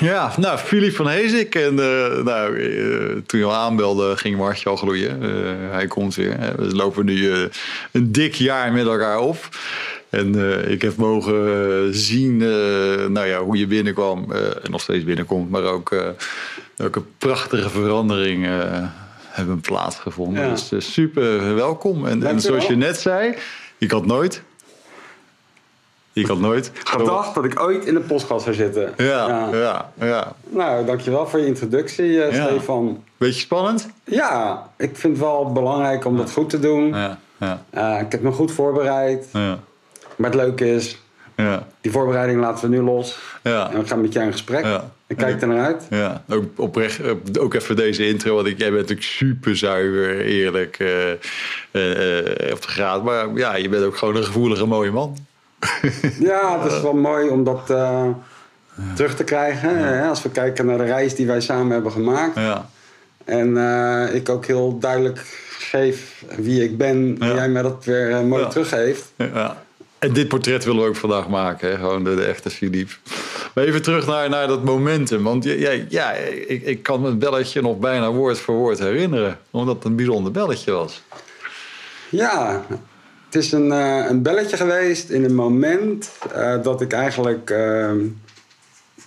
Ja, nou, Filip van Heesik. En uh, nou, uh, toen je al aanbelde, ging mijn hartje al gloeien. Uh, hij komt weer. We lopen nu een dik jaar met elkaar op. En ik heb mogen zien nou ja, hoe je binnenkwam. en nog steeds binnenkomt. Maar ook welke prachtige veranderingen hebben plaatsgevonden. Ja. Dus super welkom. En, en zoals je net zei, ik had nooit ik had nooit gedacht dat ik ooit in de podcast zou zitten. Ja, ja, ja. Nou, dankjewel voor je introductie, uh, ja. Stefan. Beetje spannend? Ja, ik vind het wel belangrijk om dat goed te doen. Ja, ja. Uh, ik heb me goed voorbereid. Ja. Maar het leuke is, ja. die voorbereiding laten we nu los. Ja. En we gaan met jou in gesprek. Ja. Ik kijk er naar uit. Ja, ook, oprecht, ook even deze intro. Want ik, jij bent natuurlijk super zuiver, eerlijk, uh, uh, op de graad. Maar ja, je bent ook gewoon een gevoelige mooie man. ja, het is wel mooi om dat uh, terug te krijgen. Hè? Als we kijken naar de reis die wij samen hebben gemaakt. Ja. En uh, ik ook heel duidelijk geef wie ik ben. En jij mij dat weer uh, mooi teruggeeft. Ja. En dit portret willen we ook vandaag maken. Hè? Gewoon de, de echte Philippe. Maar even terug naar, naar dat momentum. Want ja, ja, ik, ik kan me het belletje nog bijna woord voor woord herinneren. Omdat het een bijzonder belletje was. Ja, het is een, uh, een belletje geweest in een moment uh, dat ik eigenlijk uh,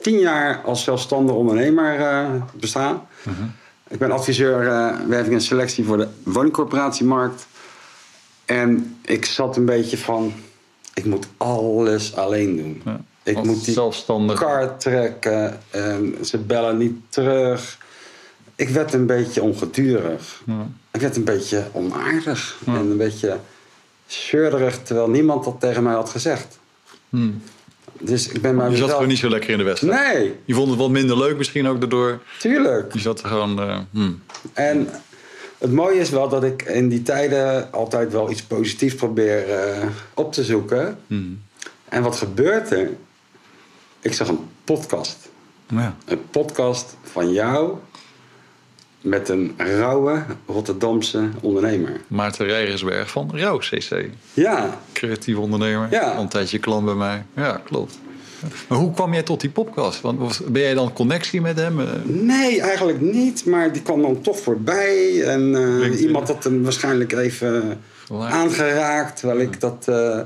tien jaar als zelfstandig ondernemer besta. -huh. Ik ben adviseur werving en selectie voor de woningcorporatiemarkt. En ik zat een beetje van, ik moet alles alleen doen. Ja, ik moet die zelfstandig. kar trekken en ze bellen niet terug. Ik werd een beetje ongedurig. Ja. Ik werd een beetje onaardig en een beetje zeurderig, terwijl niemand dat tegen mij had gezegd. Hmm. Dus ik ben maar je zat gewoon niet zo lekker in de wedstrijd. Nee. Je vond het wat minder leuk misschien ook daardoor. Tuurlijk. Je zat er gewoon... Uh, hmm. En het mooie is wel dat ik in die tijden altijd wel iets positiefs probeer uh, op te zoeken. Hmm. En wat gebeurt er? Ik zag een podcast. Ja. Een podcast van jou met een rauwe Rotterdamse ondernemer. Maarten Rijgersberg van Rauw CC. Ja. Creatief ondernemer. Ja. Al een tijdje klant bij mij. Ja, klopt. Maar hoe kwam jij tot die podcast? Want ben jij dan connectie met hem? Nee, eigenlijk niet. Maar die kwam dan toch voorbij. En uh, iemand had hem waarschijnlijk even aangeraakt. Terwijl ik dat... Uh,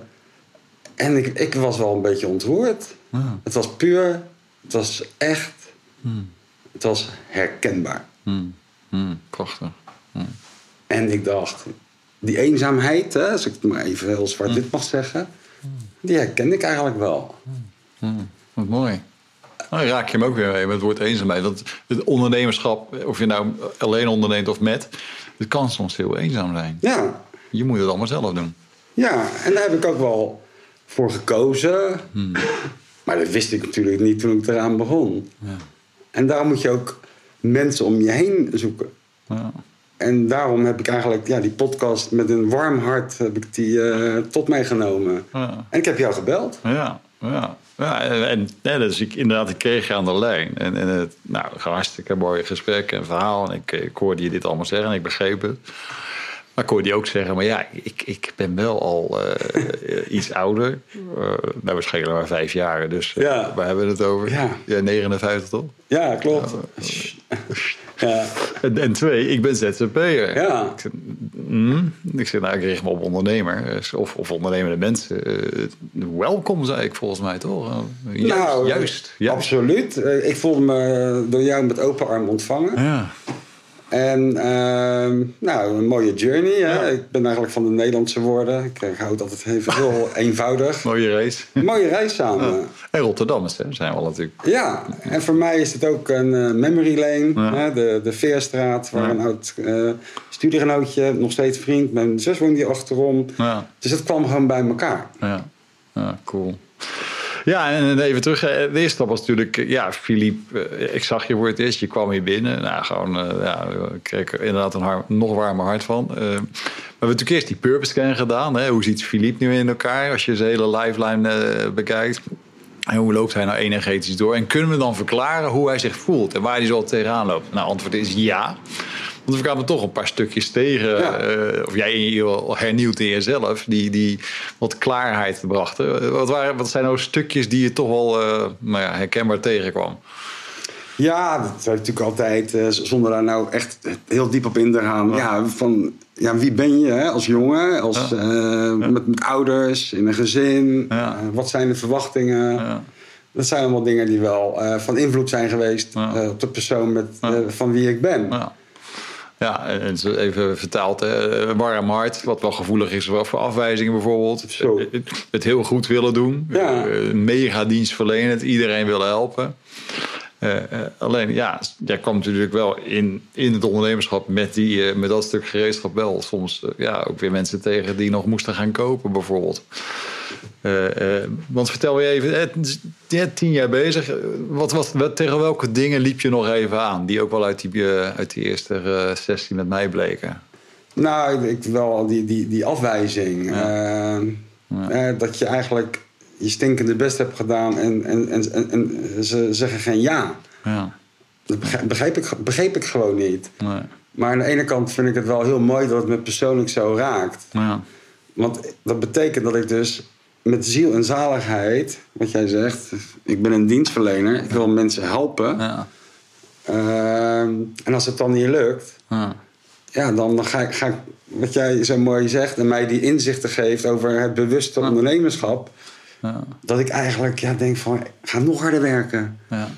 en ik, ik was wel een beetje ontroerd. Het was puur. Het was echt. Hmm. Het was herkenbaar. Hmm. Mm, prachtig. Mm. En ik dacht, die eenzaamheid, hè, als ik het maar even heel zwart-wit mm. mag zeggen, die herken ik eigenlijk wel. Mm. Wat mooi. Nou, raak je hem ook weer mee met het woord eenzaamheid. Dat het ondernemerschap, of je nou alleen onderneemt of met, het kan soms heel eenzaam zijn. Ja. Je moet het allemaal zelf doen. Ja, en daar heb ik ook wel voor gekozen. Maar dat wist ik natuurlijk niet toen ik eraan begon. Ja. En daar moet je ook mensen om je heen zoeken. Ja. En daarom heb ik eigenlijk ja, die podcast met een warm hart heb ik die, uh, tot mij genomen. Ja. En ik heb jou gebeld. Ja, ja. Ja, en, en dus ik, inderdaad, ik kreeg je aan de lijn. En, en het, nou, hartstikke mooi gesprek en verhaal. En ik, ik hoorde je dit allemaal zeggen en ik begreep het. Maar hoorde je ook zeggen, maar ja, ik, ik ben wel al uh, iets ouder. Uh, nou, waarschijnlijk maar vijf jaar. Dus uh, ja. waar hebben we het over? Ja. ja 59 toch? Ja, klopt. Ja. En, en, twee, ik ben ZZP'er. Ja. Ik zeg, mm, ik zeg, nou, ik richt me op ondernemer. Of, of ondernemende mensen. welkom, zei ik volgens mij toch? Juist, nou, juist, juist. Absoluut. Ik voelde me door jou met open arm ontvangen. Ja. En uh, nou, een mooie journey. Hè? Ik ben eigenlijk van de Nederlandse woorden. Ik, ik hou het altijd even heel eenvoudig. mooie reis. mooie reis samen. Ja. En Rotterdammers hè? zijn we natuurlijk. Ja, en voor mij is het ook een uh, memory lane. Hè? De, de Veerstraat, waar een oud uh, studiegenootje, nog steeds vriend. Mijn zus woont hier achterom. Dus het kwam gewoon bij elkaar. Ja, ja cool. Ja, en even terug. Eh, de eerste stap was natuurlijk, eh, ja, Philippe, eh, ik zag je voor het eerst, je kwam hier binnen. Nou, gewoon, ja, ik kreeg er inderdaad een nog warmer hart van. Uh, we hebben natuurlijk eerst die purpose scan gedaan. Hè? Hoe ziet Philippe nu in elkaar als je zijn hele lifeline bekijkt? En hoe loopt hij nou energetisch door? En kunnen we dan verklaren hoe hij zich voelt en waar hij zo tegenaan loopt? Nou, antwoord is ja. Want we kwamen toch een paar stukjes tegen. Uh, of jij hernieuwd in jezelf. Die, die wat klaarheid brachten. Wat, waren, wat zijn nou stukjes die je toch wel uh, nou ja, herkenbaar tegenkwam? Ja, dat heeft natuurlijk altijd, uh, zonder daar nou echt heel diep op in te gaan. Ja, ja van ja, wie ben je hè, als jongen, als, ja. uh, met, met, ouders, in een gezin? Uh, wat zijn de verwachtingen? Dat zijn allemaal dingen die wel van invloed zijn geweest op de persoon met, van wie ik ben. Ja, en even vertaald, een warm hart, wat wel gevoelig is voor afwijzingen bijvoorbeeld. Zo. Het, heel goed willen doen, ja. mega dienst verlenen, het iedereen willen helpen. Uh, alleen ja, jij kwam natuurlijk wel in, in het ondernemerschap met, die, uh, met dat stuk gereedschap wel soms ja, ook weer mensen tegen die nog moesten gaan kopen bijvoorbeeld. Want vertel je even, je tien jaar bezig, wat, wat, wat, tegen welke dingen liep je nog even aan die ook wel uit die, uit die eerste sessie met mij bleken? Nou, ik, wel die, die, die afwijzing. Ja. Ja. dat je eigenlijk je stinkende best hebt gedaan en, en, en, en ze zeggen geen ja. ja. Dat begrijp, ik, begreep ik gewoon niet. Nee. Maar aan de ene kant vind ik het wel heel mooi dat het me persoonlijk zo raakt. Ja. Want dat betekent dat ik dus met ziel en zaligheid, wat jij zegt, ik ben een dienstverlener, ik wil mensen helpen. Ja. Uh, en als het dan niet lukt, ja, ja dan, dan ga, ik, ga ik, wat jij zo mooi zegt, en mij die inzichten geeft over het bewuste ondernemerschap dat ik eigenlijk ja, denk van, ga nog harder werken. Ja.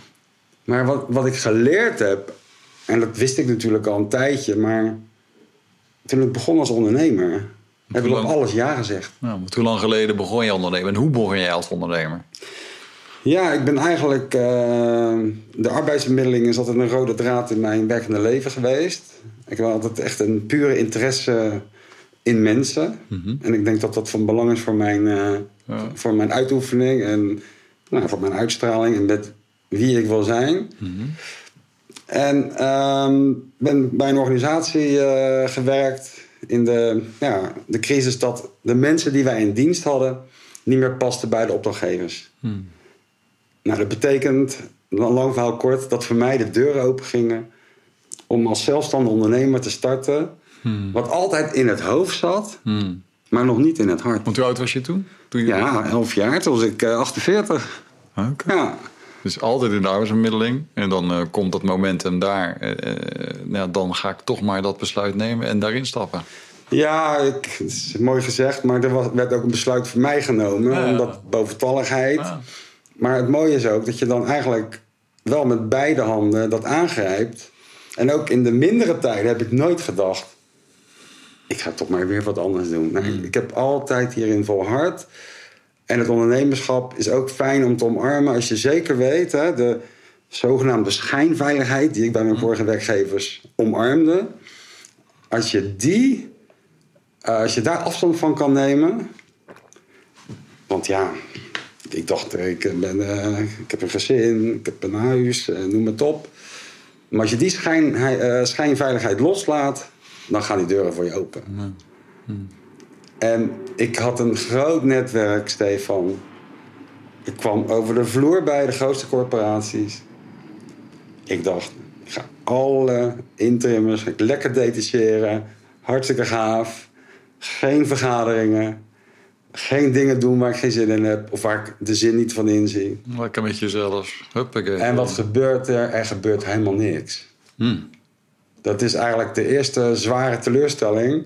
Maar wat, wat ik geleerd heb, en dat wist ik natuurlijk al een tijdje, maar toen ik begon als ondernemer, heb ik op alles ja gezegd. Ja, hoe lang geleden begon je ondernemen en hoe begon jij als ondernemer? Ja, ik ben eigenlijk. Uh, de arbeidsbemiddeling is altijd een rode draad in mijn werkende leven geweest. Ik heb altijd echt een pure interesse in mensen. Mhm. En ik denk dat dat van belang is voor mijn, uh, voor mijn uitoefening en nou, voor mijn uitstraling en met wie ik wil zijn. Mm En um, ben bij een organisatie uh, gewerkt in de, ja, de crisis dat de mensen die wij in dienst hadden niet meer pasten bij de opdrachtgevers. Mm. Nou, dat betekent, lang verhaal kort, dat voor mij de deuren open gingen om als zelfstandig ondernemer te starten. Hmm. Wat altijd in het hoofd zat, hmm. maar nog niet in het hart. Want hoe oud was je toen? toen je ja, elf jaar. Toen was ik uh, 48. Okay. Ja. Dus altijd in de arbeidsbemiddeling. En dan uh, komt dat momentum daar. Uh, nou, dan ga ik toch maar dat besluit nemen en daarin stappen. Ja, ik, het is mooi gezegd, maar er was, werd ook een besluit voor mij genomen. Ja, omdat boventalligheid. Ja. Maar het mooie is ook dat je dan eigenlijk wel met beide handen dat aangrijpt. En ook in de mindere tijden heb ik nooit gedacht ik ga toch maar weer wat anders doen. Nou, hmm. Ik heb altijd hierin volhard. En het ondernemerschap is ook fijn om te omarmen als je zeker weet, hè, de zogenaamde schijnveiligheid die ik bij mijn hmm. vorige werkgevers omarmde. Als je die, uh, als je daar afstand van kan nemen. Want ja, ik dacht, ik, ben, uh, ik heb een gezin, ik heb een huis, uh, noem het op. Maar als je die schijn, schijnveiligheid loslaat, dan gaan die deuren voor je open. En ik had een groot netwerk, Stefan. Ik kwam over de vloer bij de grootste corporaties. Ik dacht, ik ga alle interimmers lekker detacheren. Hartstikke gaaf. Geen vergaderingen. Geen dingen doen waar ik geen zin in heb. Of waar ik de zin niet van inzie. Lekker met jezelf. Huppakee. En wat gebeurt er? Er gebeurt helemaal niks. Hmm. Dat is eigenlijk de eerste zware teleurstelling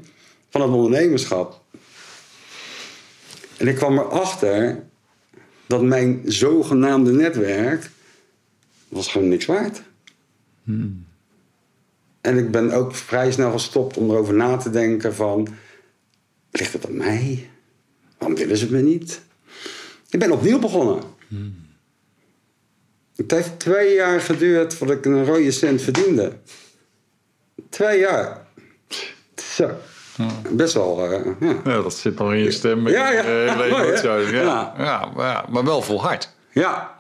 van het ondernemerschap. En ik kwam erachter dat mijn zogenaamde netwerk was gewoon niks waard. Hmm. En ik ben ook vrij snel gestopt om erover na te denken van... ligt het aan mij? Waarom willen ze me niet? Ik ben opnieuw begonnen. Hmm. Het heeft twee jaar geduurd voordat ik een rode cent verdiende. Twee jaar. Zo. Best wel, uh, ja. ja. Dat zit nog in je stem. Ja, ja. Uh, ja. Ja. ja. maar wel volhard. Ja.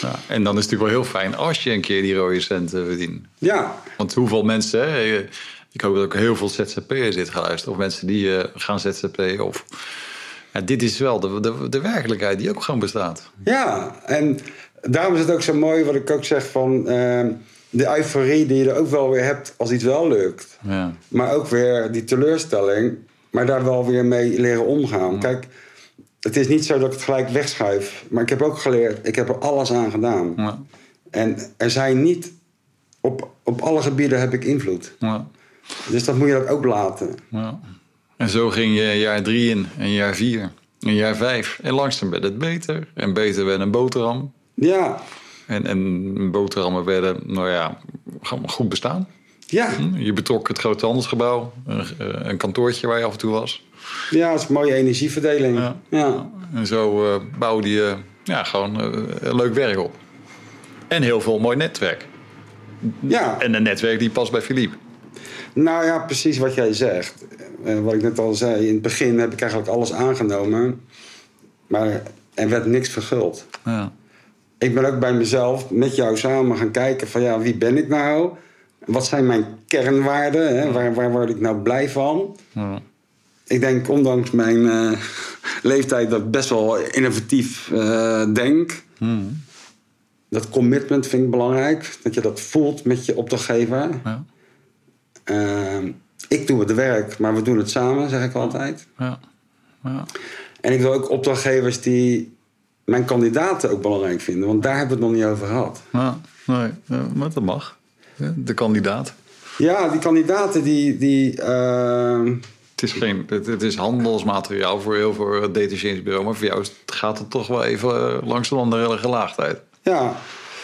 ja. En dan is het natuurlijk wel heel fijn als je een keer die rode centen verdient. Ja. Want hoeveel mensen... Hè, ik hoop dat ook heel veel ZZP'ers zit geluisterd. Of mensen die uh, gaan ZZP'en. Of... Ja, dit is wel de, de, de werkelijkheid die ook gewoon bestaat. Ja, en daarom is het ook zo mooi wat ik ook zeg van de euforie die je er ook wel weer hebt als iets wel lukt. Ja. Maar ook weer die teleurstelling, maar daar wel weer mee leren omgaan. Kijk, het is niet zo dat ik het gelijk wegschuif. Maar ik heb ook geleerd, ik heb er alles aan gedaan. Ja. En er zijn niet op, op alle gebieden heb ik invloed. Ja. Dus dat moet je ook laten. Ja. En zo ging je jaar drie in en jaar vier en jaar vijf. En langzaam werd het beter. En beter werd een boterham. Ja, En, en boterhammen werden, nou ja, gewoon goed bestaan. ja, Je betrok het grote handelsgebouw, een, een kantoortje waar je af en toe was. ja, het is een mooie energieverdeling. Ja. Ja. En zo eh, bouwde je ja, gewoon eh, leuk werk op. En heel veel mooi netwerk. ja. En een netwerk die past bij Philippe. Nou ja, precies wat jij zegt. Eh, wat ik net al zei, in het begin heb ik eigenlijk alles aangenomen. Maar er werd niks verguld. Ja. Ik ben ook bij mezelf met jou samen gaan kijken van ja, wie ben ik nou? Wat zijn mijn kernwaarden? Hè? Waar, waar word ik nou blij van? Ja. Ik denk, ondanks mijn eh, leeftijd, dat ik best wel innovatief eh, denk. Hmm. Dat commitment vind ik belangrijk. Dat je dat voelt met je opdrachtgever. Ja. Ehm, ik doe het werk, maar we doen het samen, zeg ik altijd. Ja. Ja. En ik wil ook opdrachtgevers die mijn kandidaten ook belangrijk vinden. Want daar hebben we het nog niet over gehad. Ja. Nee, maar dat mag. De kandidaat. Ja, die kandidaten die... die ehm, Het is, geen, het, het is handelsmateriaal voor heel veel detacheringsbureau. Maar voor jou gaat het toch wel even eh, langs de andere gelaagdheid. ja,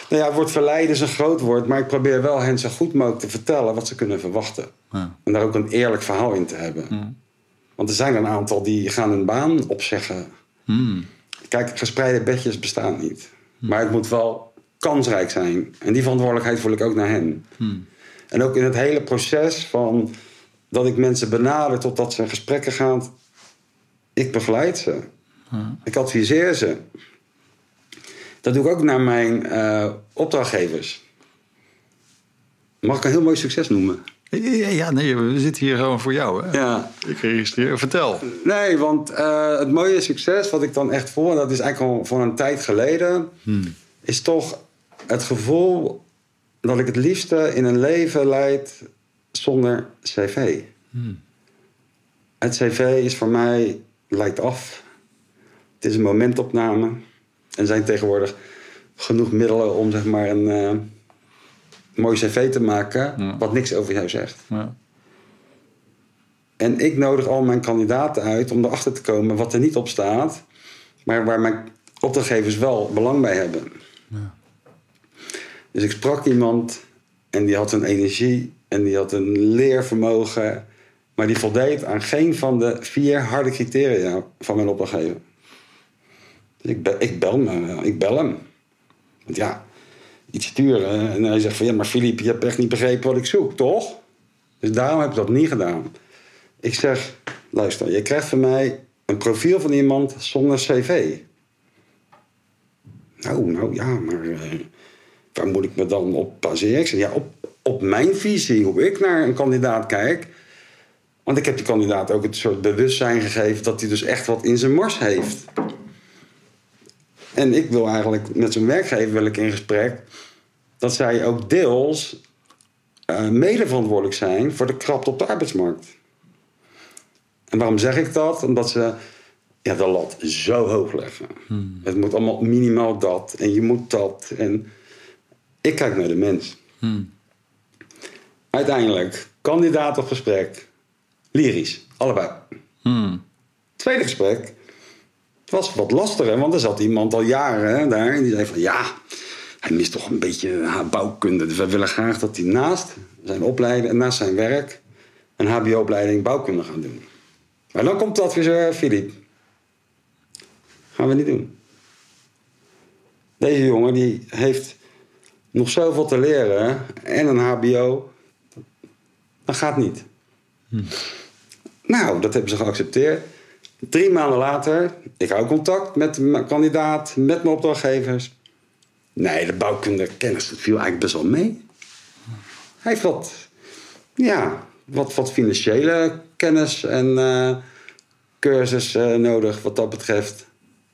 nou ja, het woord verleiden is een groot woord. Maar ik probeer wel hen zo goed mogelijk te vertellen wat ze kunnen verwachten. Ja. En daar ook een eerlijk verhaal in te hebben. Want er zijn er een aantal die gaan hun baan opzeggen. Hmm. Kijk, gespreide bedjes bestaan niet. Maar het moet wel kansrijk zijn. En die verantwoordelijkheid voel ik ook naar hen. En ook in het hele proces van dat ik mensen benader totdat ze in gesprekken gaan. Ik begeleid ze. Ik adviseer ze. Dat doe ik ook naar mijn eh, opdrachtgevers. Mag ik een heel mooi succes noemen? Ja, ja, nee, we zitten hier gewoon voor jou. Hè? Ja. Ik registreer. Vertel. Nee, want eh, het mooie succes wat ik dan echt voel, en dat is eigenlijk al van een tijd geleden, is toch het gevoel dat ik het liefste in een leven leid zonder cv. Het cv is voor mij, lijkt af. Het is een momentopname. Er zijn tegenwoordig genoeg middelen om zeg maar een eh, mooi cv te maken, Ja. wat niks over jou zegt. Ja. En ik nodig al mijn kandidaten uit om erachter te komen wat er niet op staat, maar waar mijn opdrachtgevers wel belang bij hebben. Dus ik sprak iemand en die had een energie en die had een leervermogen, maar die voldeed aan geen van de vier harde criteria van mijn opdrachtgever. Dus ik, be- ik, bel, me, ik bel hem. Want ja, iets sturen. En hij zegt van ja, maar Filip, je hebt echt niet begrepen wat ik zoek, toch? Dus daarom heb ik dat niet gedaan. Ik zeg, luister, je krijgt van mij een profiel van iemand zonder cv. Nou, nou ja, maar eh, waar moet ik me dan op baseren? Ik zeg, ja, op, op mijn visie, hoe ik naar een kandidaat kijk. Want ik heb die kandidaat ook het soort bewustzijn gegeven dat hij dus echt wat in zijn mars heeft. En ik wil eigenlijk met zijn werkgever wil ik in gesprek dat zij ook deels medeverantwoordelijk zijn voor de krapte op de arbeidsmarkt. En waarom zeg ik dat? Omdat ze ja, de lat zo hoog leggen. Het moet allemaal minimaal dat en je moet dat. En ik kijk naar de mens. Uiteindelijk, kandidaat op gesprek, lyrisch, allebei. Hmm. Tweede gesprek, het was wat lastiger, want er zat iemand al jaren hè, daar en die zei van ja, hij mist toch een beetje bouwkunde. Dus wij willen graag dat hij naast zijn opleiding en naast zijn werk een HBO-opleiding bouwkunde gaat doen. Maar dan komt de adviseur Filip. Gaan we niet doen. Deze jongen die heeft nog zoveel te leren en een HBO. Dat gaat niet. Nou, dat hebben ze geaccepteerd. Drie maanden later, ik hou contact met mijn kandidaat, met mijn opdrachtgevers. Nee, de bouwkunde kennis viel eigenlijk best wel mee. Hij heeft wat, ja, wat, wat financiële kennis en eh, cursus eh, nodig wat dat betreft.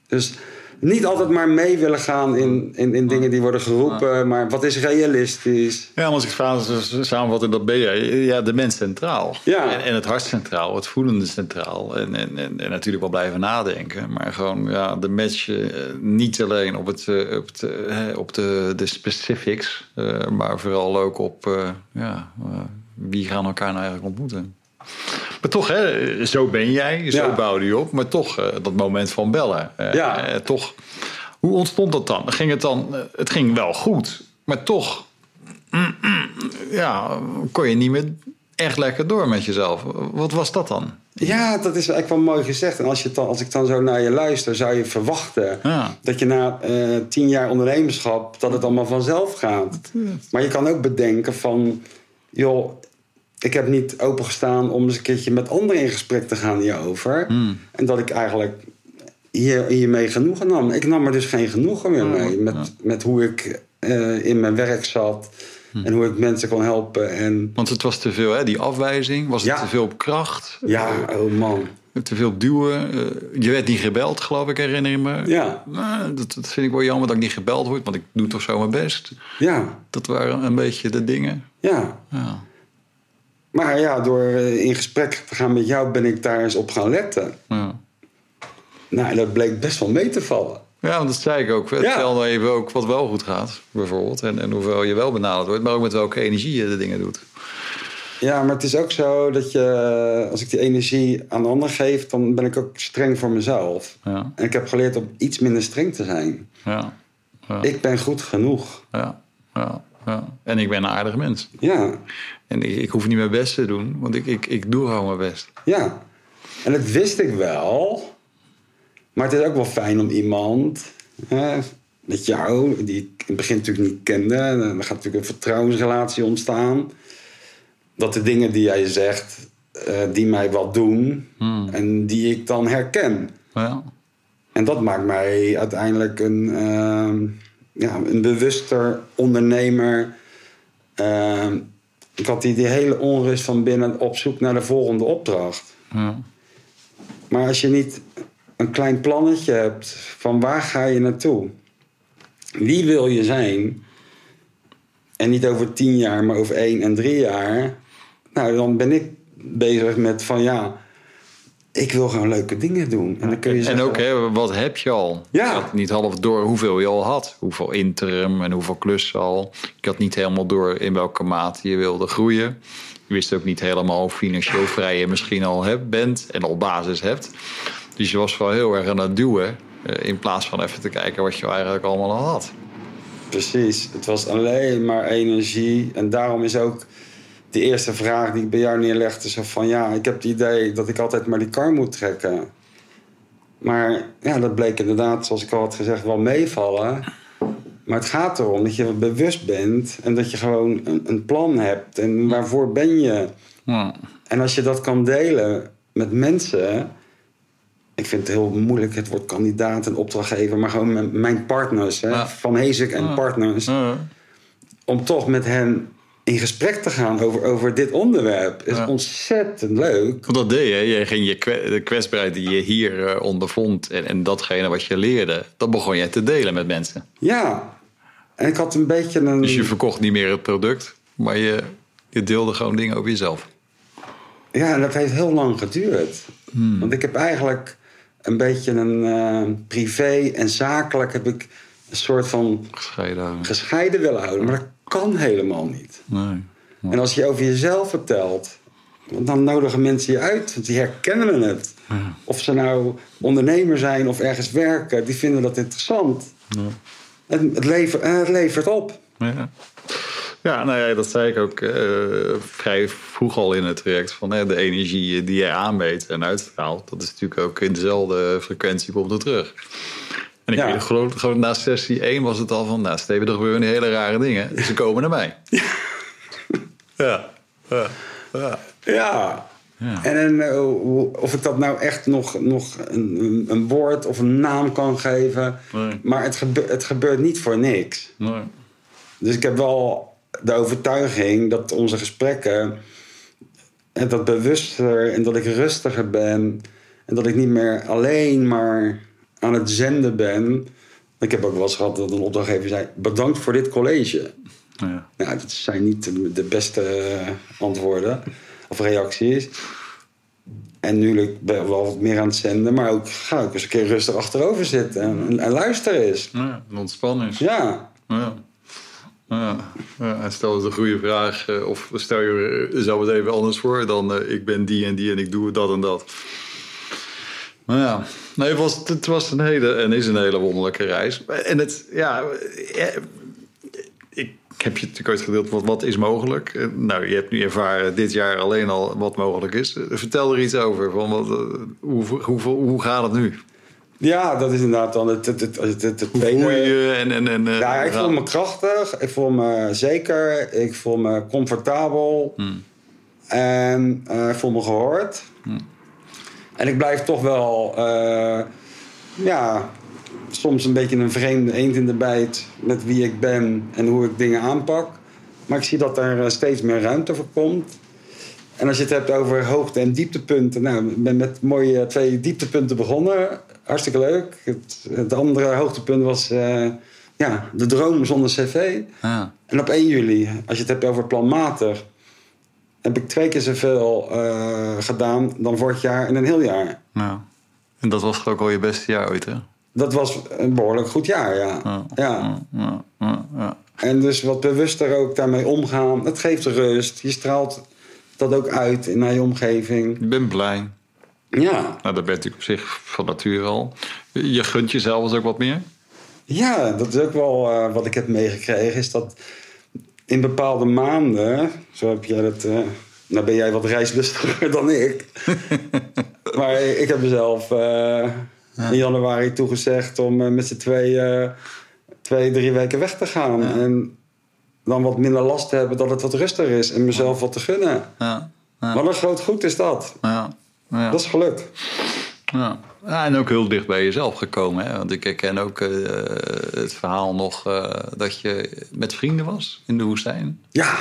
Dus niet altijd maar mee willen gaan in, in, in dingen die worden geroepen. Maar wat is realistisch? Ja, als ik vraag samenvatten, dat ben jij. Ja, de mens centraal. Ja. En, en het hart centraal, het voelende centraal. En, en, en, en natuurlijk wel blijven nadenken. Maar gewoon ja, de match eh, niet alleen op, het, eh, op, het, eh, op de, de specifics. eh, maar vooral ook op eh, ja, wie gaan elkaar nou eigenlijk ontmoeten. Maar toch, hè, zo ben jij, zo Ja. bouwde je op. Maar toch, eh, dat moment van bellen. eh, Ja. eh, toch, hoe ontstond dat dan? Ging het dan? het ging wel goed, maar toch, mm, mm, ja, kon je niet meer echt lekker door met jezelf. Wat was dat dan? Ja, dat is eigenlijk wel mooi gezegd. En als, je dan, als ik dan zo naar je luister, zou je verwachten Ja. dat je na tien jaar ondernemerschap, dat het allemaal vanzelf gaat. Maar je kan ook bedenken van, joh, ik heb niet opengestaan om eens een keertje met anderen in gesprek te gaan hierover. En dat ik eigenlijk hier, hiermee genoegen nam. Ik nam er dus geen genoegen meer mee met, met hoe ik eh, in mijn werk zat. En hoe ik mensen kon helpen. En Want het was te veel, hè? die afwijzing. Was het Ja. te veel op kracht? ja, oh man. Te veel duwen? Eh, je werd niet gebeld, geloof ik, herinner je me? Ja. Nou, dat, dat vind ik wel jammer dat ik niet gebeld word, want ik doe toch zo mijn best. Ja, Dat waren een beetje de dingen. ja. Ja. Maar ja, door eh, in gesprek te gaan met jou ben ik daar eens op gaan letten. Ja. Nou, en dat bleek best wel mee te vallen. Ja, want dat zei ik ook. Vertel nou even ook wat wel goed gaat, bijvoorbeeld. En, en hoeveel je wel benaderd wordt, maar ook met welke energie je de dingen doet. Ja, maar het is ook zo dat je, als ik die energie aan de ander geef, dan ben ik ook streng voor mezelf. Ja, En ik heb geleerd om iets minder streng te zijn. ja, ja, Ik ben goed genoeg. ja, ja. En ik ben een aardig mens. Ja, En ik, ik hoef niet mijn best te doen, want ik, ik, ik doe gewoon mijn best. ja. En dat wist ik wel. Maar het is ook wel fijn om iemand, hè, met jou, die ik in het begin natuurlijk niet kende. En dan gaat natuurlijk een vertrouwensrelatie ontstaan. Dat de dingen die jij zegt, eh, die mij wat doen en die ik dan herken. Ja, En dat maakt mij uiteindelijk een, ehm, ja, een bewuster ondernemer. Ehm, ik had die, die hele onrust van binnen op zoek naar de volgende opdracht. ja, Maar als je niet een klein plannetje hebt van waar ga je naartoe? Wie wil je zijn? En niet over tien jaar, maar over één en drie jaar. Nou, dan ben ik bezig met van ja, ik wil gewoon leuke dingen doen. En dan kun je En zeggen, ook, hè, wat heb je al? Ja. Je had niet half door hoeveel je al had. Hoeveel interim en hoeveel klussen al. Je had niet helemaal door in welke mate je wilde groeien. Je wist ook niet helemaal hoe financieel vrij je misschien al hebt, bent en al basis hebt. Dus je was wel heel erg aan het duwen. eh, In plaats van even te kijken wat je eigenlijk allemaal al had. Precies, het was alleen maar energie. En daarom is ook de eerste vraag die ik bij jou neerlegde: zo van ja, ik heb het idee dat ik altijd maar die kar moet trekken. Maar ja, dat bleek inderdaad, zoals ik al had gezegd, wel meevallen. Maar het gaat erom dat je bewust bent en dat je gewoon een, een plan hebt. En waarvoor ben je? Ja. En als je dat kan delen met mensen. Ik vind het heel moeilijk het woord kandidaat en opdrachtgever, maar gewoon mijn- mijn partners, hè, Ja. van Hezek en Ja. partners om toch met hen in gesprek te gaan over, over dit onderwerp is Ja. ontzettend leuk. Want dat deed je. Je ging je kwe- de kwetsbaarheid die je hier eh, ondervond en, en datgene wat je leerde, dat begon je te delen met mensen. Ja, en ik had een beetje een. Dus je verkocht niet meer het product, maar je, je deelde gewoon dingen over jezelf. Ja, en dat heeft heel lang geduurd. Hmm. Want ik heb eigenlijk een beetje een eh, privé en zakelijk heb ik een soort van Gescheiden gescheiden willen houden. Maar dat kan helemaal niet. Nee. En als je over jezelf vertelt, dan nodigen mensen je uit, want die herkennen het. Of ze nou ondernemer zijn of ergens werken, die vinden dat interessant. Het, levert, en het levert op. Ja. Ja, nou ja, dat zei ik ook eh, vrij vroeg al in het traject. Van, hè, de energie die jij aanmeet en uitstraalt, dat is natuurlijk ook in dezelfde frequentie komt er terug. En ik Ja. weet gewoon, gewoon na sessie 1 was het al van, nou Steven, er gebeuren hele rare dingen. Dus ze komen naar mij. Ja. Ja. ja. Ja. Ja. En eh, of ik dat nou echt nog, nog een, een- woord of een naam kan geven. Nee. Maar het, gebe- het gebeurt niet voor niks. Nee. Dus ik heb wel de overtuiging dat onze gesprekken... En dat bewuster en dat ik rustiger ben. En dat ik niet meer alleen maar aan het zenden ben. Ik heb ook wel eens gehad dat een opdrachtgever zei: Bedankt voor dit college. Ja. Nou, dat zijn niet de, beste eh, antwoorden of reacties. En nu ben ik wel wat meer aan het zenden, maar ook ga ik eens een keer rustig achterover zitten en, en luister eens. Ja, en ontspan is. Ja, Ja. Ja. stel eens een goede vraag, eh, of stel je zo het even anders voor dan eh, ik ben die en die en ik doe dat en dat. Maar ja, nee, het, was, het was een hele en is een hele wonderlijke reis. En het, ja, eh, ik heb je natuurlijk ooit gedeeld wat, wat is mogelijk. Eh, Nou, je hebt nu ervaren dit jaar alleen al wat mogelijk is. Eh, Vertel er iets over. Van wat, hoe, hoe, hoe gaat het nu? ja dat is inderdaad dan het, het, het, het, het, Hoe voel je? En, en, en, Ja, ik voel me krachtig, ik voel me zeker, ik voel me comfortabel Hmm. en ik voel me gehoord. En ik blijf toch wel, eh, ja, soms een beetje een vreemde eend in de bijt met wie ik ben en hoe ik dingen aanpak. Maar ik zie dat er eh, steeds meer ruimte voor komt. En als je het hebt over hoogte- en dieptepunten. Nou, ik ben met mooie twee dieptepunten begonnen. Hartstikke leuk. Het, het andere hoogtepunt was eh, ja, de droom zonder cv. Ja. En op 1 juli, als je het hebt over planmatig... heb ik twee keer zoveel eh, gedaan dan vorig jaar in een heel jaar. Ja. En dat was ook al je beste jaar ooit, hè? Dat was een behoorlijk goed jaar, ja. Ja. ja. Ja, ja, ja. En dus wat bewuster ook daarmee omgaan. Het geeft rust. Je straalt dat ook uit naar je omgeving. Ik ben blij. Ja, Nou, dat ben je natuurlijk op zich van nature al. Je gunt jezelf eens ook wat meer. Ja, dat is ook wel eh, wat ik heb meegekregen. Is dat in bepaalde maanden, zo heb jij dat. eh, nou ben jij wat reislustiger dan ik. maar ik heb mezelf eh, in januari toegezegd om eh, met z'n twee, twee, drie weken weg te gaan. En dan wat minder last te hebben dat het wat rustiger is en mezelf wat te gunnen. Ja. Wat een groot goed is dat. Ja. Ja. Dat is geluk. Ja. Ja, en ook heel dicht bij jezelf gekomen. Hè? Want ik herken ook eh, het verhaal nog eh, dat je met vrienden was in de woestijn. Ja,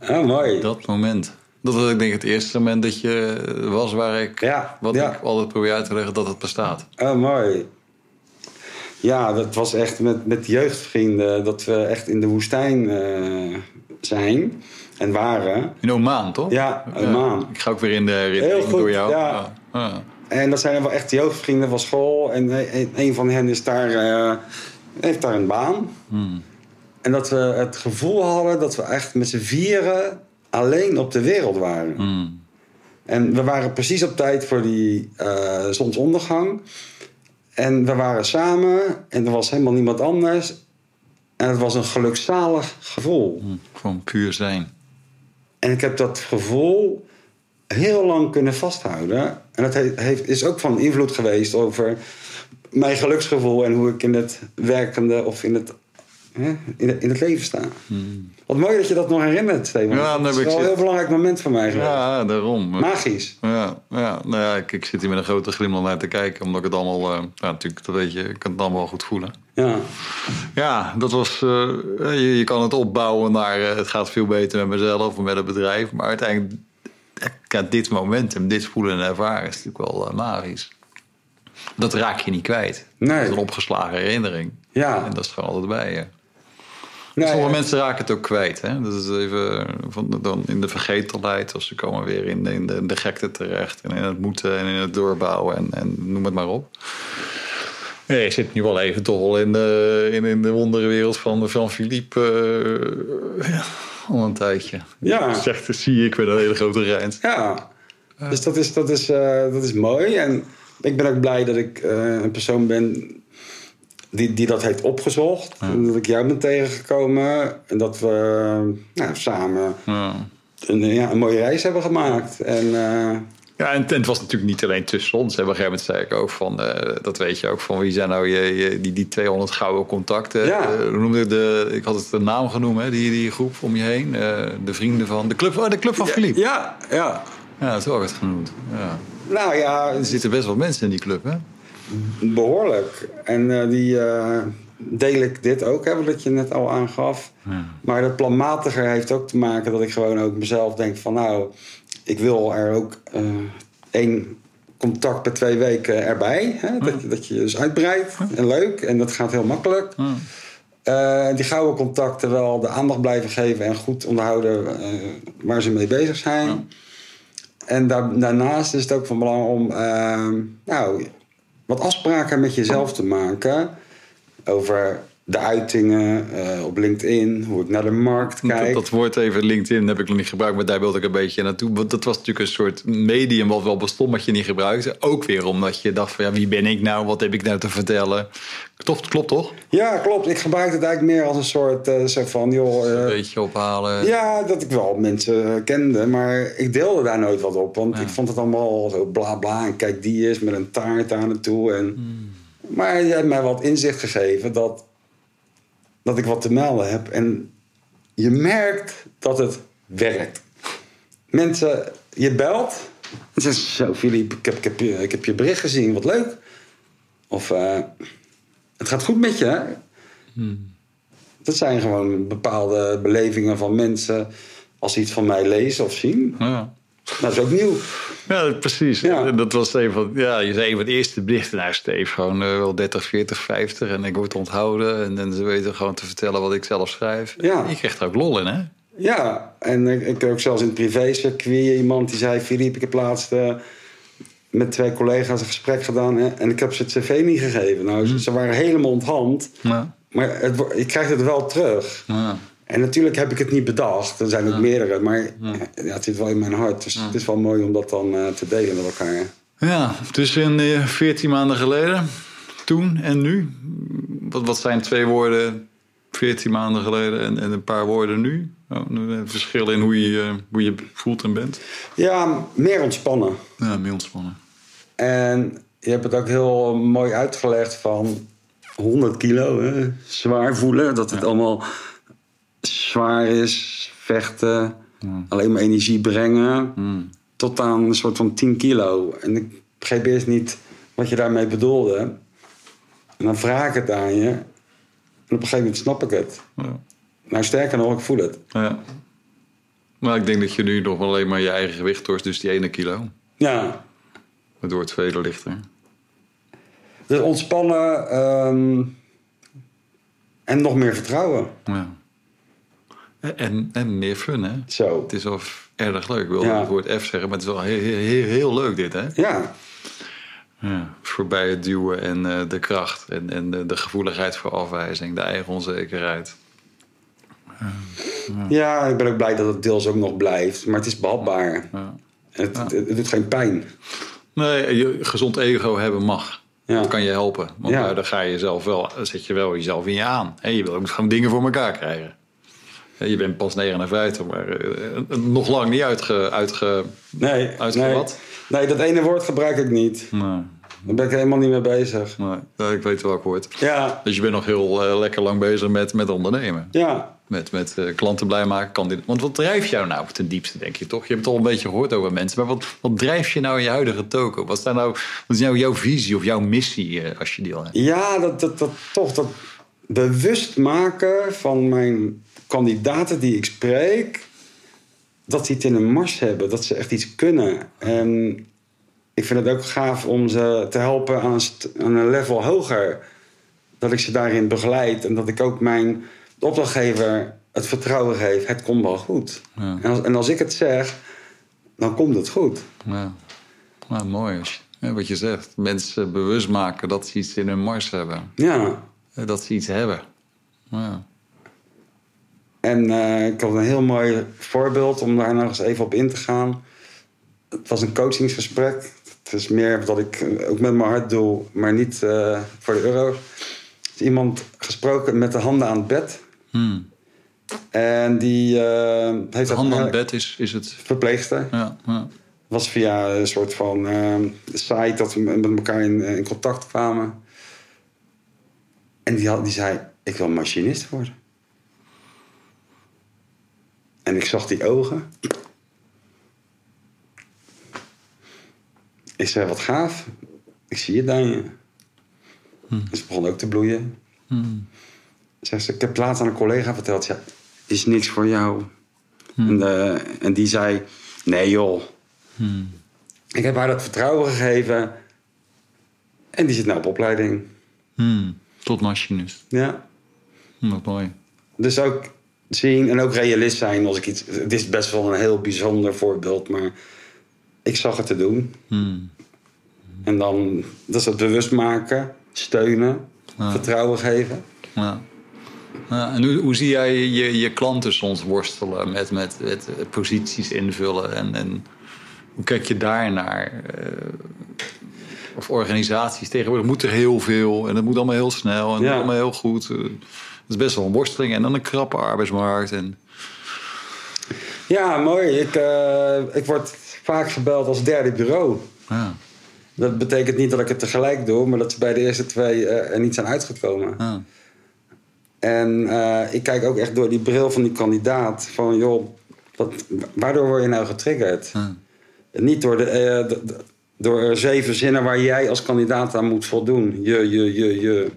ja mooi. Dat moment. Dat was ik denk het eerste moment dat je was waar ik... Ja, wat ja. ik altijd probeer uit te leggen dat het bestaat. Oh, mooi. Ja, dat was echt met, met jeugdvrienden dat we echt in de woestijn eh, zijn en waren. In Oman, toch? Ja, Oman. Ik ga ook weer in de goed, door jou. ja. Ja. En dat zijn wel echt jeugdvrienden van school. En een, van hen is daar, eh, heeft daar een baan. Hmm. En dat we het gevoel hadden dat we echt met z'n vieren alleen op de wereld waren. Hmm. En we waren precies op tijd voor die eh, zonsondergang. En we waren samen en er was helemaal niemand anders. En het was een gelukzalig gevoel. Hmm. Gewoon puur zijn. En ik heb dat gevoel heel lang kunnen vasthouden. En dat he- heeft, is ook van invloed geweest over mijn geluksgevoel en hoe ik in het werkende of in het, hè, in, het- in het leven sta. Wat mooi dat je dat nog herinnert, Steven. Hmm. Ja, dat is wel een heel belangrijk moment voor mij geweest. Ja, daarom. Magisch. Ja, ja, nou ja ik, ik zit hier met een grote glimlach naar te kijken. Omdat ik het allemaal... eh, ja, natuurlijk, dat weet je, ik kan het allemaal wel goed voelen. Ja. Ja, dat was... eh, je, je kan het opbouwen naar... eh, het gaat veel beter met mezelf of met het bedrijf. Maar uiteindelijk... Ja, dit momentum, dit voelen en ervaren... is natuurlijk wel eh, magisch. Dat raak je niet kwijt. Nee. Dat is een opgeslagen herinnering. Ja. En dat is gewoon altijd bij je. Nee, Sommige ja. mensen raken het ook kwijt. Hè? Dat is even van, dan in de vergetelheid. Of ze komen weer in de, in de, in de gekte terecht. En in het moeten en in het doorbouwen. En, en noem het maar op. Nee, ik zit nu wel even toch in de, in, in de wonderenwereld van, van Philippe. eh, ja, al een tijdje. Ja. Zegt, zie ik met een hele grote rijns. Ja, dus dat is, dat, is, eh, dat is mooi. En ik ben ook blij dat ik eh, een persoon ben die, die dat heeft opgezocht. En dat ik jou ben tegengekomen. En dat we nou, samen Ja. een, ja, een mooie reis hebben gemaakt. En eh, Ja, en, en het was natuurlijk niet alleen tussen ons. Hè. Op een gegeven moment zei ik ook van, eh, dat weet je ook van wie zijn nou je, je- die, die 200 gouden contacten. Ja. Eh, noemde ik de, ik had het de naam genoemd, hè, die, die groep om je heen. Eh, de vrienden van, de club, oh, de club van Philippe. ja, ja. Ja, dat is ook het genoemd. Ja. Nou ja, Er zitten best wel mensen in die club, hè? behoorlijk. En die deel ik dit ook, hè, wat je net al aangaf. Ja. Maar dat planmatiger heeft ook te maken dat ik gewoon ook mezelf denk van... nou, ik wil er ook eh, één contact per twee weken erbij. Hè? Dat, je, dat je dus uitbreidt en leuk. En dat gaat heel makkelijk. Eh, die gouden contacten wel de aandacht blijven geven en goed onderhouden eh, waar ze mee bezig zijn. En daar, daarnaast is het ook van belang om uh, nou, wat afspraken met jezelf te maken over de uitingen uh, op LinkedIn, hoe ik naar de markt kijk. Dat, dat, woord even LinkedIn heb ik nog niet gebruikt, maar daar wilde ik een beetje naartoe. Want dat was natuurlijk een soort medium wat wel bestond, wat je niet gebruikte. Ook weer omdat je dacht van ja, wie ben ik nou? Wat heb ik nou te vertellen? Toch, klopt toch? Ja, klopt. Ik gebruik het eigenlijk meer als een soort uh, zo van joh. Uh, een beetje ophalen. Ja, dat ik wel mensen kende, maar ik deelde daar nooit wat op. Want ja. ik vond het allemaal zo bla bla. En kijk, die is met een taart aan het toe. En, hmm. Maar je hebt mij wat inzicht gegeven dat dat ik wat te melden heb. En je merkt dat het werkt. Mensen, je belt. En zeggen zo Filip, ik heb, ik, heb je, ik heb je bericht gezien, wat leuk. Of uh, het gaat goed met je. Hè? Hmm. Dat zijn gewoon bepaalde belevingen van mensen als ze iets van mij lezen of zien. Ja. Dat is ook nieuw. Ja, precies. Ja. Dat was een van, ja, je zei een van de eerste berichten. Nou, Steve, gewoon uh, wel 30, 40, 50. En ik word onthouden. En, en ze weten gewoon te vertellen wat ik zelf schrijf. Ja. Je krijgt er ook lol in, hè? Ja, en ik, ik ook zelfs in het privé-circuit iemand die zei... Filip, ik heb laatst uh, met twee collega's een gesprek gedaan... Hè, en ik heb ze het cv niet gegeven. Nou, ze, ze waren helemaal onthand. Ja. Maar het, ik krijg het wel terug. Ja. En natuurlijk heb ik het niet bedacht. Er zijn ook meerdere. Maar ja. het zit wel in mijn hart. Dus het is wel mooi om dat dan uh, te delen met elkaar. Ja, dus in uh, 14 maanden geleden. Toen en nu. Wat, wat zijn twee woorden 14 maanden geleden en, en een paar woorden nu? Oh, een verschil in hoe je, hoe je voelt en bent? Ja, meer ontspannen. Ja, meer ontspannen. En je hebt het ook heel mooi uitgelegd van 100 kilo. Hè? Zwaar voelen. Dat het allemaal zwaar is, vechten, alleen maar energie brengen, tot aan een soort van 10 kilo. En ik begreep eerst niet wat je daarmee bedoelde. En dan vraag ik het aan je. En op een gegeven moment snap ik het. Ja. Nou, sterker nog, ik voel het. Ja. Maar ik denk dat je nu nog alleen maar je eigen gewicht torst, dus die ene kilo. Ja. Het vele lichter. Dus ontspannen um, en nog meer vertrouwen. Ja. En, en meer fun, hè? Zo. Het is wel erg leuk. Ik wil het woord F zeggen, maar het is wel heel, heel, heel leuk dit, hè? Ja. ja voorbij het duwen en uh, de kracht en, en de, de, gevoeligheid voor afwijzing, de eigen onzekerheid. Ja. ja, ik ben ook blij dat het deels ook nog blijft, maar het is behapbaar. Ja. Het, het, het, doet geen pijn. Nee, je gezond ego hebben mag. Dat kan je helpen. Want ja. daar ga je zelf wel, zet je wel jezelf in je aan. En je wil ook gewoon dingen voor elkaar krijgen. Je bent pas 59, maar uh, nog lang niet uitge, uitge, nee, uitgewat. Nee. nee, dat ene woord gebruik ik niet. Nee. Daar ben ik helemaal niet mee bezig. Nee, ik weet welk woord. Ja. Dus je bent nog heel uh, lekker lang bezig met, met ondernemen. Ja. Met, met uh, klanten blij maken. Kan want wat drijft jou nou ten diepste, denk je toch? Je hebt het al een beetje gehoord over mensen. Maar wat, wat drijft je nou in je huidige toko? Wat, nou, wat is nou jouw visie of jouw missie als je die al hebt? Ja, dat, dat, dat, toch dat bewust maken van mijn kandidaten die ik spreek, dat ze iets in een mars hebben, dat ze echt iets kunnen. En ik vind het ook gaaf om ze te helpen aan een, aan een level hoger. Dat ik ze daarin begeleid en dat ik ook mijn opdrachtgever het vertrouwen geef: het komt wel goed. Ja. En, als, en, als, ik het zeg, dan komt het goed. Ja, ja mooi. wat je zegt, mensen bewust maken dat ze iets in hun mars hebben. Ja. Dat ze iets hebben. Ja. En uh, ik had een heel mooi voorbeeld om daar nog eens even op in te gaan. Het was een coachingsgesprek. Het is meer dat ik ook met mijn hart doe, maar niet uh, voor de euro. is iemand gesproken met de handen aan het bed. Hmm. En die uh, heeft... De handen aan het bed is, is het... Verpleegster. Ja, ja. was via een soort van site dat we met elkaar in, in contact kwamen. En die, had, die zei, ik wil machinist worden. En ik zag die ogen. Ik zei, wat gaaf. Ik zie je. Hmm. ze begon ook te bloeien. Hmm. Zeg ze, ik heb laatst aan een collega verteld. Ja, is niks voor jou. Hmm. En, uh, en, die zei, nee joh. Ik heb haar dat vertrouwen gegeven. En die zit nou op opleiding. Hmm, tot machinist. Ja. Hm, Wat mooi. Dus ook zien en ook realist zijn als ik iets... Het is best wel een heel bijzonder voorbeeld, maar ik zag het te doen. Hmm. En dan, dat is het bewust maken, steunen, Ja. vertrouwen geven. Ja. Ja, en hoe, hoe zie jij je, je klanten soms worstelen met, met, met posities invullen? En, en hoe kijk je daarnaar? Eh, of organisaties tegenwoordig moet er heel veel en het moet allemaal heel snel en het Ja. moet allemaal heel goed. Het is best wel een worsteling en dan een krappe arbeidsmarkt. En, Ja, mooi. Ik, eh, ik word vaak gebeld als derde bureau. ja, Dat betekent niet dat ik het tegelijk doe, maar dat ze bij de eerste twee eh, er niet zijn uitgekomen. ja, En eh, ik kijk ook echt door die bril van die kandidaat. Van joh, wat, waardoor word je nou getriggerd? ja. Niet door, de, door zeven zinnen waar jij als kandidaat aan moet voldoen. Je, je, je, je.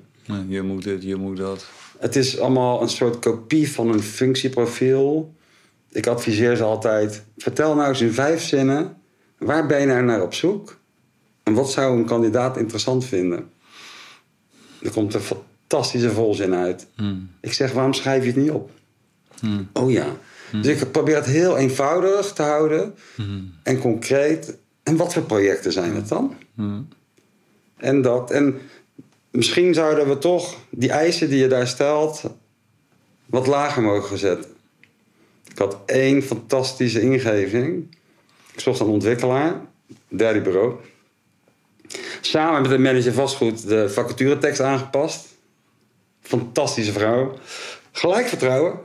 Je moet dit, je moet dat. Het is allemaal een soort kopie van een functieprofiel. Ik adviseer ze altijd: vertel nou eens in vijf zinnen. Waar ben je nou naar op zoek? En wat zou een kandidaat interessant vinden? Er komt een fantastische volzin uit. Hmm. Ik zeg, waarom schrijf je het niet op? Hmm. Oh ja. Dus ik probeer het heel eenvoudig te houden Hmm. en concreet. En wat voor projecten zijn het dan? Hmm. En dat. En misschien zouden we toch die eisen die je daar stelt wat lager mogen zetten. Ik had één fantastische ingeving. Ik zocht een ontwikkelaar, derde bureau. Samen met de manager vastgoed de vacaturetekst aangepast. Fantastische vrouw. Gelijk vertrouwen.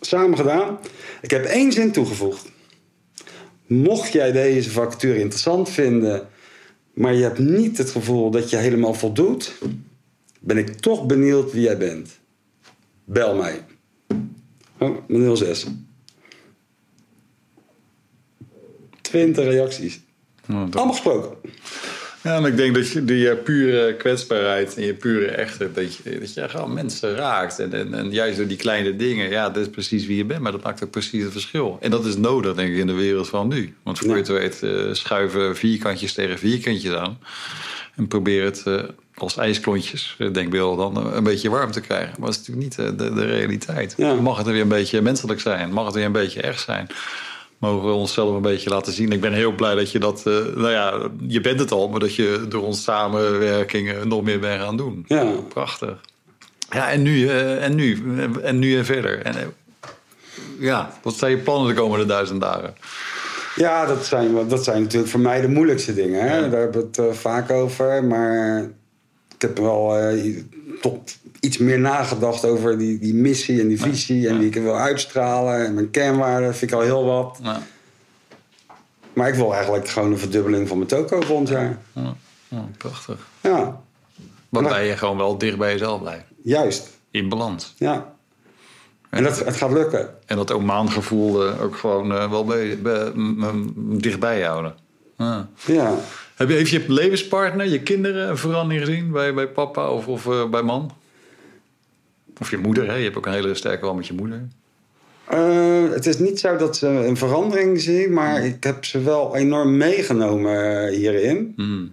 Samen gedaan. Ik heb één zin toegevoegd. Mocht jij deze vacature interessant vinden, maar je hebt niet het gevoel dat je helemaal voldoet, ben ik toch benieuwd wie jij bent. Bel mij. Oh, mijn 06. 20 reacties. Dat- Allemaal gesproken. Ja, en ik denk dat je die eh, pure kwetsbaarheid en je pure echte, dat je, dat je gewoon mensen raakt. En, en, en juist door die kleine dingen, ja, dat is precies wie je bent, maar dat maakt ook precies het verschil. En dat is nodig, denk ik, in de wereld van nu. Want voor Ja. je het weet, eh, schuiven vierkantjes tegen vierkantjes aan. En probeer het eh, als ijsklontjes, eh, denkbeeld, dan een beetje warm te krijgen. Maar dat is natuurlijk niet de, de realiteit. Ja. Mag het er weer een beetje menselijk zijn? Mag het weer een beetje echt zijn? Mogen we onszelf een beetje laten zien. Ik ben heel blij dat je dat, eh, nou ja, je bent het al, maar dat je door onze samenwerking nog meer bent gaan doen. Ja. Prachtig. Ja, en nu, eh, en nu, eh, en nu en verder. En, ja, wat zijn je plannen de komende duizend dagen? Ja, dat zijn, dat zijn natuurlijk voor mij de moeilijkste dingen. Hè? Ja. Daar hebben we het vaak over. Maar ik heb wel eh, toch iets meer nagedacht over die, die missie en die visie. En die ik wil uitstralen. En mijn kernwaarden vind ik al heel wat. Ja, Maar ik wil eigenlijk gewoon een verdubbeling van mijn toko volgend jaar. ja, prachtig. Ja, Waarbij je gewoon wel dicht bij jezelf blijft. juist. In balans. Ja. En dat, het gaat lukken. En dat Omaan-gevoel eh, ook gewoon eh, wel bij, bij, dichtbij houden. Ja. Heb je, heeft je levenspartner, je kinderen een verandering gezien bij, bij papa of, of eh, bij man? Of je moeder, hè? je hebt ook een hele sterke band met je moeder. Eh, het is niet zo dat ze een verandering zien, maar ik heb ze wel enorm meegenomen eh, hierin. Mm.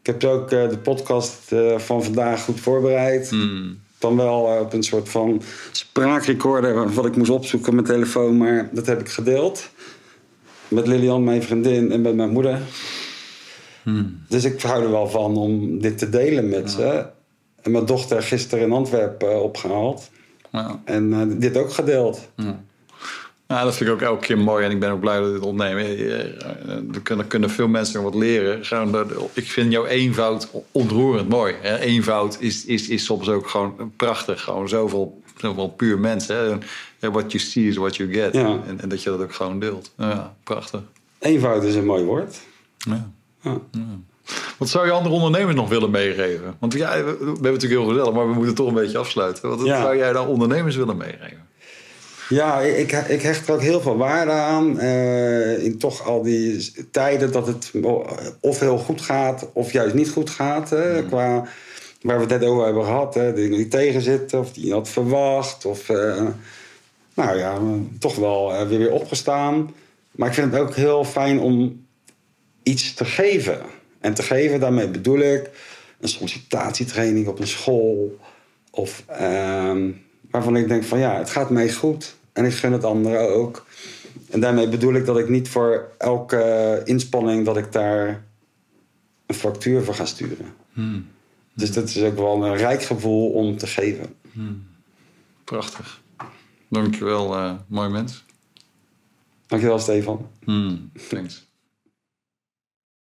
Ik heb ook de podcast van vandaag goed voorbereid. Mm. Dan wel op een soort van spraakrecorder wat ik moest opzoeken op mijn telefoon, maar dat heb ik gedeeld. Met Lilian, mijn vriendin, en met mijn moeder. Mm. Dus ik hou er wel van om dit te delen met ze. En mijn dochter gisteren in Antwerpen eh, opgehaald. Ja. En eh, dit ook gedeeld. Ja. Ja, dat vind ik ook elke keer mooi en ik ben ook blij dat dit opnemen. Eh, eh, Er kunnen, kunnen veel mensen wat leren. Ik vind jouw eenvoud ontroerend mooi. Eenvoud is, is, is soms ook gewoon prachtig. Gewoon zoveel, zoveel puur mensen. eh, What you see is what you get. Ja. En, en dat je dat ook gewoon deelt. Ja, prachtig. Eenvoud is een mooi woord. Ja. Ja. Wat zou je andere ondernemers nog willen meegeven? Want ja, we, we hebben het natuurlijk heel gezellig, maar we moeten toch een beetje afsluiten. Wat Ja. zou jij dan ondernemers willen meegeven? Ja, ik, ik hecht er ook heel veel waarde aan. eh, in toch al die tijden dat het of heel goed gaat of juist niet goed gaat. Hè, Qua waar we het net over hebben gehad. Hè, dingen die tegenzitten of die je had verwacht. Of eh, nou ja, toch wel eh, weer weer opgestaan. Maar ik vind het ook heel fijn om iets te geven. En te geven, daarmee bedoel ik een sollicitatietraining op een school. Of ehm, waarvan ik denk van ja, het gaat mij goed. En ik gun het anderen ook. En daarmee bedoel ik dat ik niet voor elke inspanning dat ik daar een factuur voor ga sturen. Dus dat is ook wel een rijk gevoel om te geven. Prachtig. Dankjewel, eh mooi mens. Dankjewel, Stefan. Hmm, thanks.